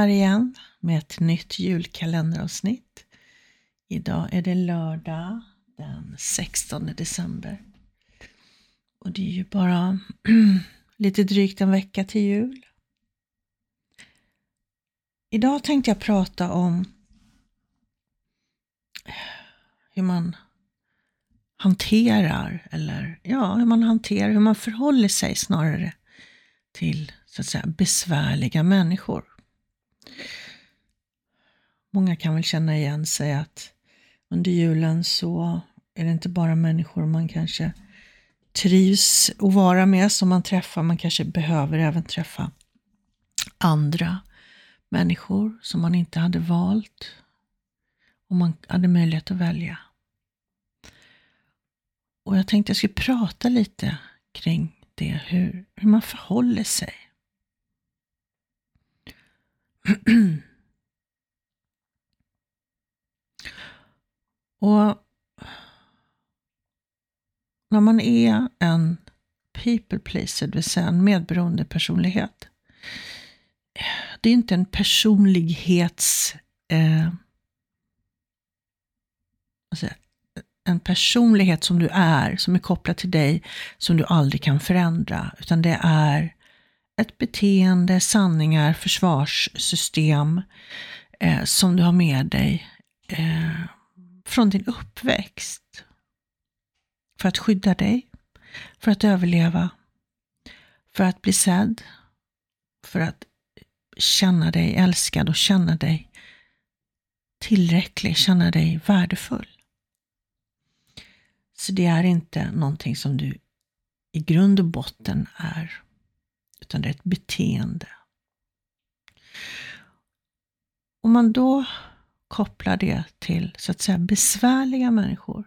Här igen med ett nytt julkalenderavsnitt. Idag är det lördag den 16 december. Och det är ju bara lite drygt en vecka till jul. Idag tänkte jag prata om hur man hanterar, eller ja, hur man hanterar, hur man förhåller sig snarare till så att säga besvärliga människor. Många kan väl känna igen sig att under julen så är det inte bara människor man kanske trivs att vara med som man träffar, man kanske behöver även träffa andra människor som man inte hade valt om man hade möjlighet att välja. Och jag tänkte jag skulle prata lite kring det, hur, hur man förhåller sig. Och när man är en people pleaser, det vill säga en medberoende personlighet. Det är inte en personlighets... Eh, en personlighet som du är, som är kopplad till dig, som du aldrig kan förändra. Utan det är ett beteende, sanningar, försvarssystem eh, som du har med dig eh, från din uppväxt. För att skydda dig, för att överleva, för att bli sedd, för att känna dig älskad och känna dig tillräcklig, känna dig värdefull. Så det är inte någonting som du i grund och botten är, utan det är ett beteende. Om man då kopplar det till så att säga besvärliga människor.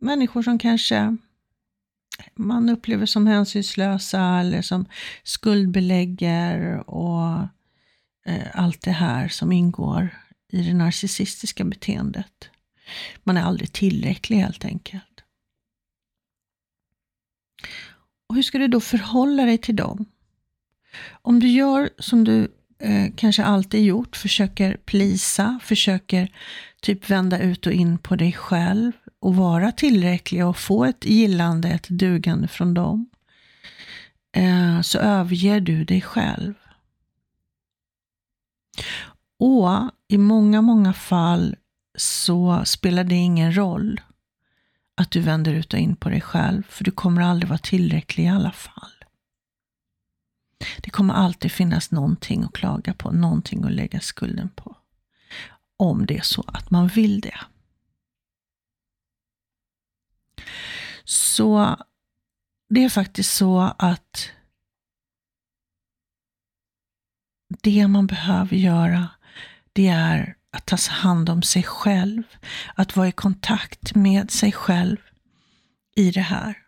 Människor som kanske man upplever som hänsynslösa eller som skuldbelägger och eh, allt det här som ingår i det narcissistiska beteendet. Man är aldrig tillräcklig helt enkelt. Och hur ska du då förhålla dig till dem? Om du gör som du eh, kanske alltid gjort, försöker plisa, försöker typ vända ut och in på dig själv och vara tillräcklig och få ett gillande, ett dugande från dem, eh, så överger du dig själv. Och i många, många fall så spelar det ingen roll att du vänder ut och in på dig själv, för du kommer aldrig vara tillräcklig i alla fall. Det kommer alltid finnas någonting att klaga på, någonting att lägga skulden på. Om det är så att man vill det. Så det är faktiskt så att det man behöver göra, det är att ta hand om sig själv, att vara i kontakt med sig själv i det här.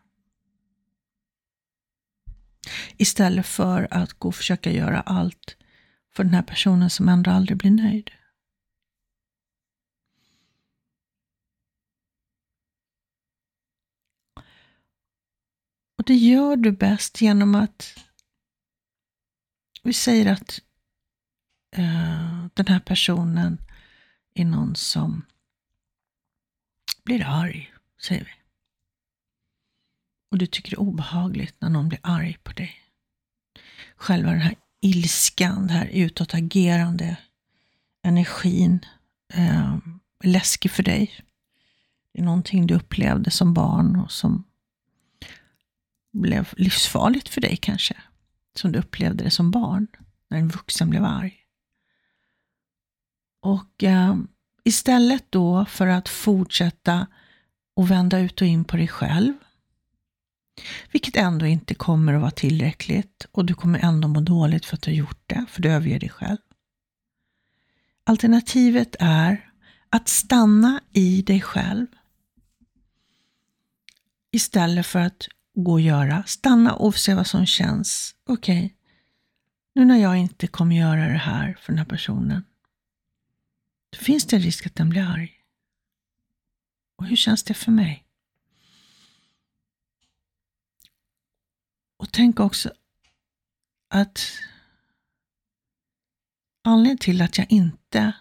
Istället för att gå och försöka göra allt för den här personen som ändå aldrig blir nöjd. Och det gör du bäst genom att vi säger att uh, den här personen är någon som blir arg, säger vi. Och du tycker det är obehagligt när någon blir arg på dig. Själva den här ilskan, den här utåtagerande energin eh, är läskig för dig. Det är någonting du upplevde som barn och som blev livsfarligt för dig kanske. Som du upplevde det som barn, när en vuxen blev arg. Och eh, istället då för att fortsätta och vända ut och in på dig själv, vilket ändå inte kommer att vara tillräckligt och du kommer ändå må dåligt för att du har gjort det, för du överger dig själv. Alternativet är att stanna i dig själv istället för att gå och göra. Stanna och se vad som känns. Okej, okay. nu när jag inte kommer göra det här för den här personen, då finns det en risk att den blir arg. Och hur känns det för mig? Och tänk också att anledningen till att jag inte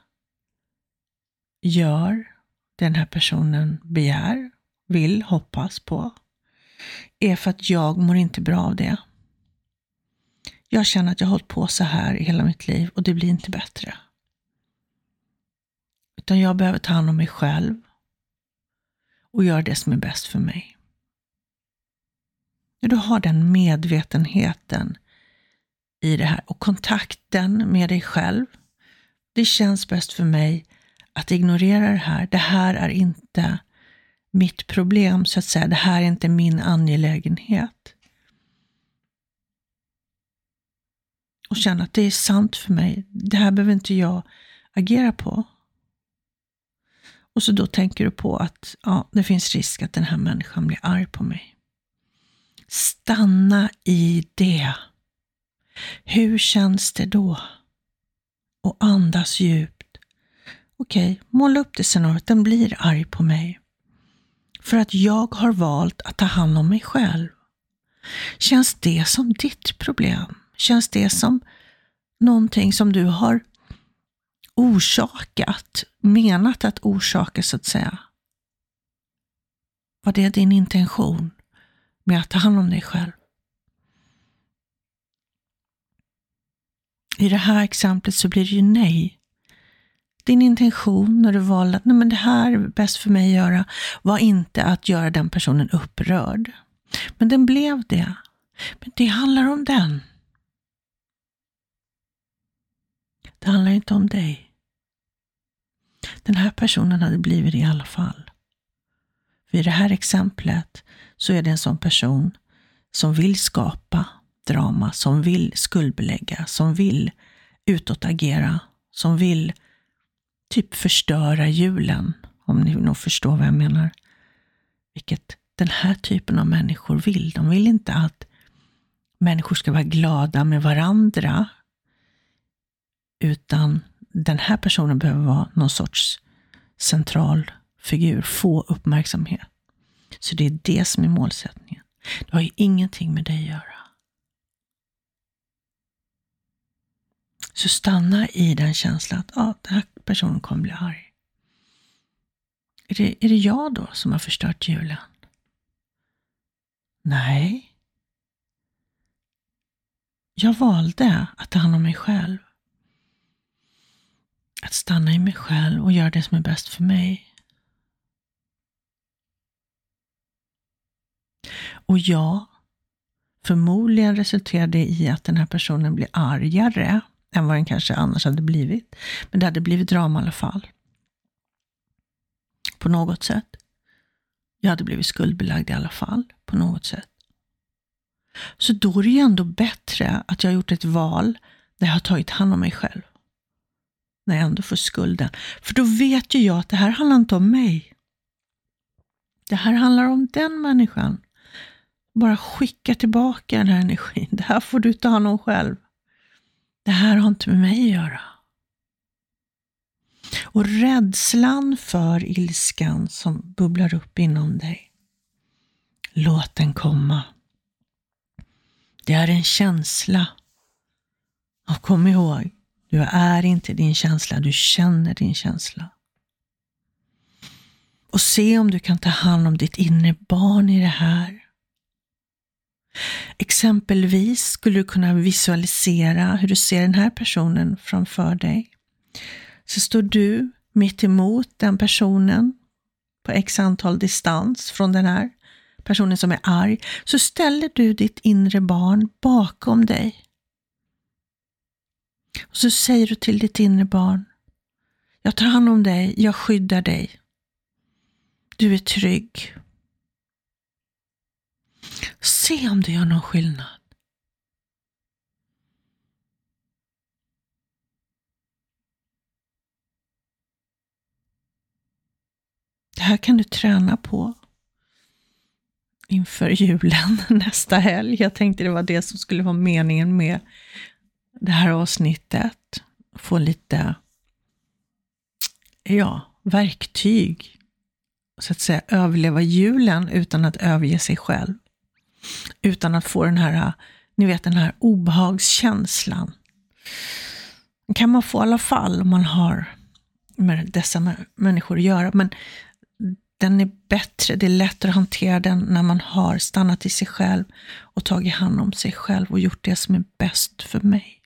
gör det den här personen begär, vill, hoppas på, är för att jag mår inte bra av det. Jag känner att jag har hållit på så här i hela mitt liv och det blir inte bättre. Utan jag behöver ta hand om mig själv och göra det som är bäst för mig. När du har den medvetenheten i det här och kontakten med dig själv. Det känns bäst för mig att ignorera det här. Det här är inte mitt problem, så att säga. Det här är inte min angelägenhet. Och känna att det är sant för mig. Det här behöver inte jag agera på. Och så då tänker du på att ja, det finns risk att den här människan blir arg på mig. Stanna i det. Hur känns det då? Och andas djupt. Okej, okay, måla upp det scenariot. Den blir arg på mig. För att jag har valt att ta hand om mig själv. Känns det som ditt problem? Känns det som någonting som du har orsakat, menat att orsaka så att säga? Var det din intention med att ta hand om dig själv? I det här exemplet så blir det ju nej. Din intention när du valde att nej, men det här är bäst för mig att göra var inte att göra den personen upprörd. Men den blev det. Men det handlar om den. Det handlar inte om dig. Den här personen hade blivit det i alla fall. För I det här exemplet så är det en sån person som vill skapa drama, som vill skuldbelägga, som vill utåtagera, som vill typ förstöra julen, om ni nog förstår vad jag menar. Vilket den här typen av människor vill. De vill inte att människor ska vara glada med varandra, utan den här personen behöver vara någon sorts central figur, få uppmärksamhet. Så det är det som är målsättningen. Det har ju ingenting med dig att göra. Så stanna i den känslan att ah, den här personen kommer bli arg. Är det, är det jag då som har förstört julen? Nej. Jag valde att ta hand om mig själv. Att stanna i mig själv och göra det som är bäst för mig. Och ja, förmodligen resulterar det i att den här personen blir argare än vad den kanske annars hade blivit. Men det hade blivit drama i alla fall. På något sätt. Jag hade blivit skuldbelagd i alla fall, på något sätt. Så då är det ju ändå bättre att jag har gjort ett val där jag har tagit hand om mig själv. När jag ändå får skulden. För då vet ju jag att det här handlar inte om mig. Det här handlar om den människan. Bara skicka tillbaka den här energin. Det här får du ta hand om själv. Det här har inte med mig att göra. Och rädslan för ilskan som bubblar upp inom dig, låt den komma. Det är en känsla. Och kom ihåg, du är inte din känsla, du känner din känsla. Och se om du kan ta hand om ditt inre barn i det här. Exempelvis skulle du kunna visualisera hur du ser den här personen framför dig. Så står du mitt emot den personen på x antal distans från den här personen som är arg, så ställer du ditt inre barn bakom dig. Och så säger du till ditt inre barn, jag tar hand om dig, jag skyddar dig. Du är trygg. Se om det gör någon skillnad. Det här kan du träna på inför julen nästa helg. Jag tänkte det var det som skulle vara meningen med det här avsnittet. Få lite ja, verktyg. Så att säga överleva julen utan att överge sig själv utan att få den här ni vet den här obehagskänslan. Den kan man få i alla fall om man har med dessa människor att göra. Men den är bättre, det är lättare att hantera den när man har stannat i sig själv och tagit hand om sig själv och gjort det som är bäst för mig.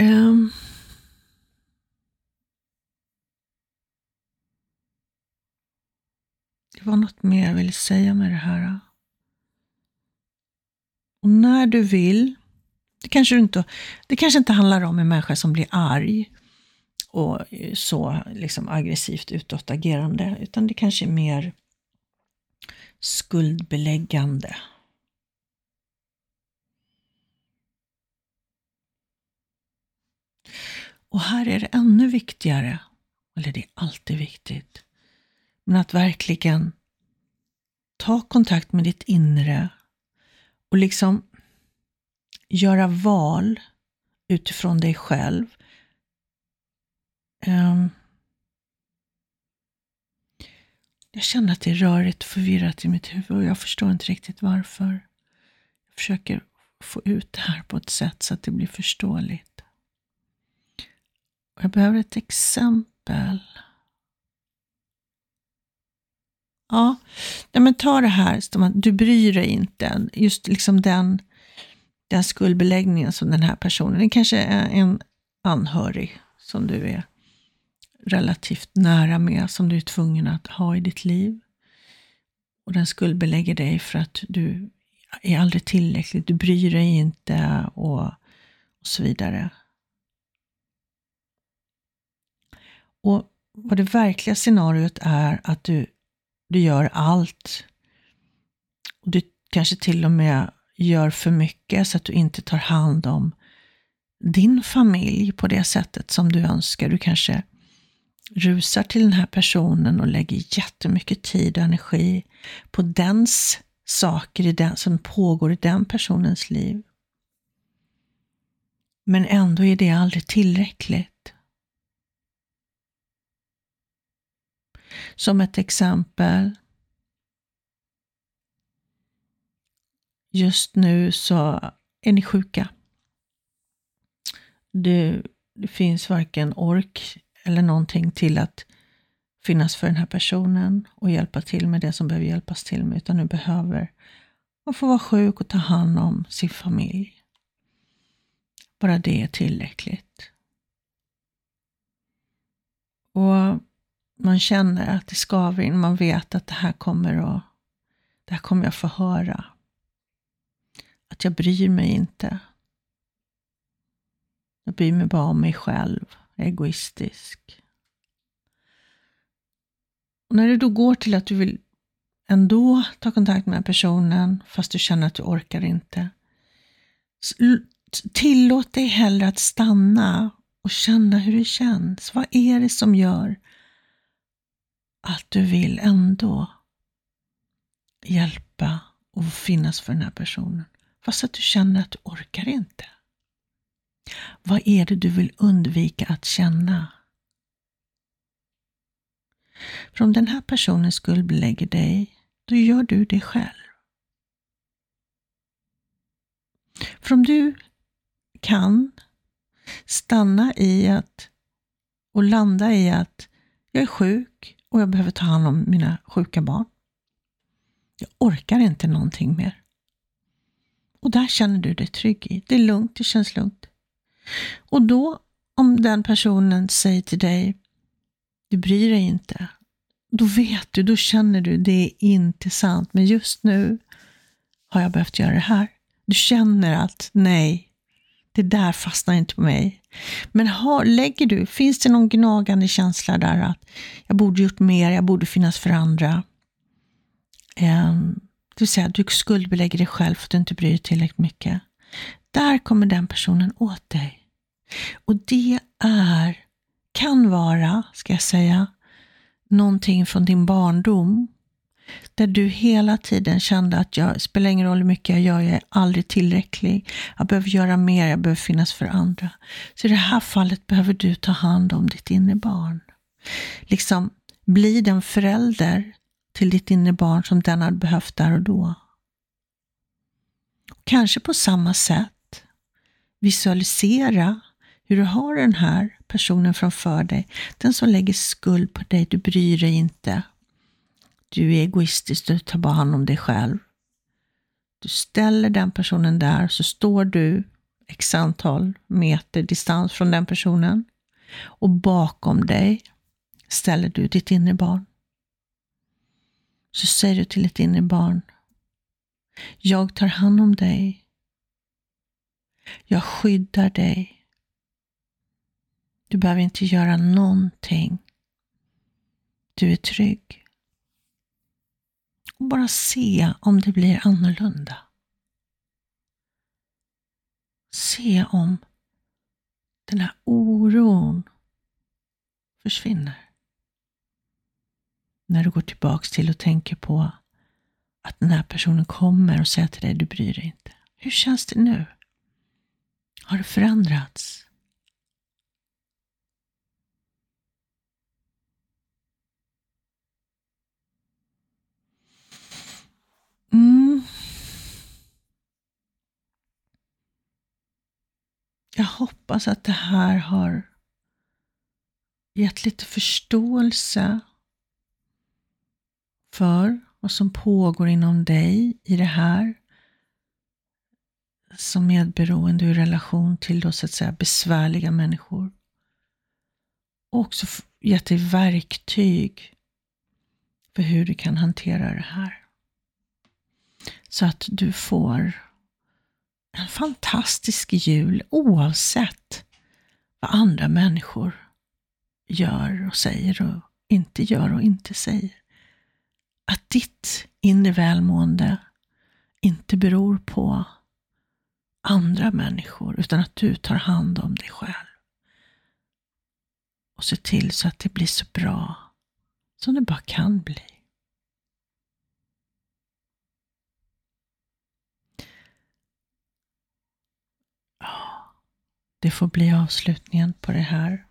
Um. Det var något mer jag ville säga med det här. Och när du vill, det kanske, inte, det kanske inte handlar om en människa som blir arg och eh, så liksom aggressivt utåtagerande, utan det kanske är mer skuldbeläggande. Och här är det ännu viktigare, eller det är alltid viktigt, men att verkligen ta kontakt med ditt inre och liksom göra val utifrån dig själv. Um, jag känner att det är rörigt och förvirrat i mitt huvud och jag förstår inte riktigt varför. Jag försöker få ut det här på ett sätt så att det blir förståeligt. Jag behöver ett exempel. Ja, men ta det här, du bryr dig inte. Just liksom den, den skuldbeläggningen som den här personen, det kanske är en anhörig som du är relativt nära med, som du är tvungen att ha i ditt liv. Och den skuldbelägger dig för att du är aldrig tillräcklig, du bryr dig inte och, och så vidare. Och vad det verkliga scenariot är att du, du gör allt. Och du kanske till och med gör för mycket så att du inte tar hand om din familj på det sättet som du önskar. Du kanske rusar till den här personen och lägger jättemycket tid och energi på dens saker i den, som pågår i den personens liv. Men ändå är det aldrig tillräckligt. Som ett exempel. Just nu så är ni sjuka. Det, det finns varken ork eller någonting till att finnas för den här personen och hjälpa till med det som behöver hjälpas till med, utan nu behöver man få vara sjuk och ta hand om sin familj. Bara det är tillräckligt. Och man känner att det skaver in, man vet att det här kommer att, det här kommer jag få höra. Att jag bryr mig inte. Jag bryr mig bara om mig själv, egoistisk. Och när det då går till att du vill ändå ta kontakt med den här personen, fast du känner att du orkar inte. Tillåt dig hellre att stanna och känna hur det känns. Vad är det som gör att du vill ändå hjälpa och finnas för den här personen. Fast att du känner att du orkar inte. Vad är det du vill undvika att känna? För om den här personen skuldbelägger dig, då gör du det själv. För om du kan stanna i att och landa i att jag är sjuk, och jag behöver ta hand om mina sjuka barn. Jag orkar inte någonting mer. Och där känner du dig trygg i. Det är lugnt, det känns lugnt. Och då, om den personen säger till dig, du bryr dig inte, då vet du, då känner du, det är inte sant, men just nu har jag behövt göra det här. Du känner att nej, det där fastnar inte på mig. Men har, lägger du, finns det någon gnagande känsla där att jag borde gjort mer, jag borde finnas för andra. Um, det vill säga, du skuldbelägger dig själv för att du inte bryr dig tillräckligt mycket. Där kommer den personen åt dig. Och det är, kan vara, ska jag säga, någonting från din barndom där du hela tiden kände att jag spelar ingen roll hur mycket jag gör, jag är aldrig tillräcklig. Jag behöver göra mer, jag behöver finnas för andra. Så i det här fallet behöver du ta hand om ditt inre barn. Liksom, bli den förälder till ditt inre barn som den hade behövt där och då. Kanske på samma sätt visualisera hur du har den här personen framför dig. Den som lägger skuld på dig, du bryr dig inte. Du är egoistisk, du tar bara hand om dig själv. Du ställer den personen där, så står du x antal meter distans från den personen. Och bakom dig ställer du ditt inre barn. Så säger du till ditt inre barn, jag tar hand om dig. Jag skyddar dig. Du behöver inte göra någonting. Du är trygg. Och bara se om det blir annorlunda. Se om den här oron försvinner. När du går tillbaks till och tänker på att den här personen kommer och säger till dig, du bryr dig inte. Hur känns det nu? Har det förändrats? Jag hoppas att det här har gett lite förståelse för vad som pågår inom dig i det här som medberoende i relation till då så att säga besvärliga människor. Och också gett dig verktyg för hur du kan hantera det här. Så att du får en fantastisk jul oavsett vad andra människor gör och säger och inte gör och inte säger. Att ditt inre välmående inte beror på andra människor utan att du tar hand om dig själv. Och ser till så att det blir så bra som det bara kan bli. Det får bli avslutningen på det här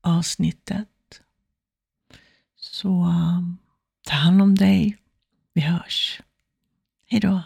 avsnittet. Så eh, ta hand om dig. Vi hörs. Hejdå.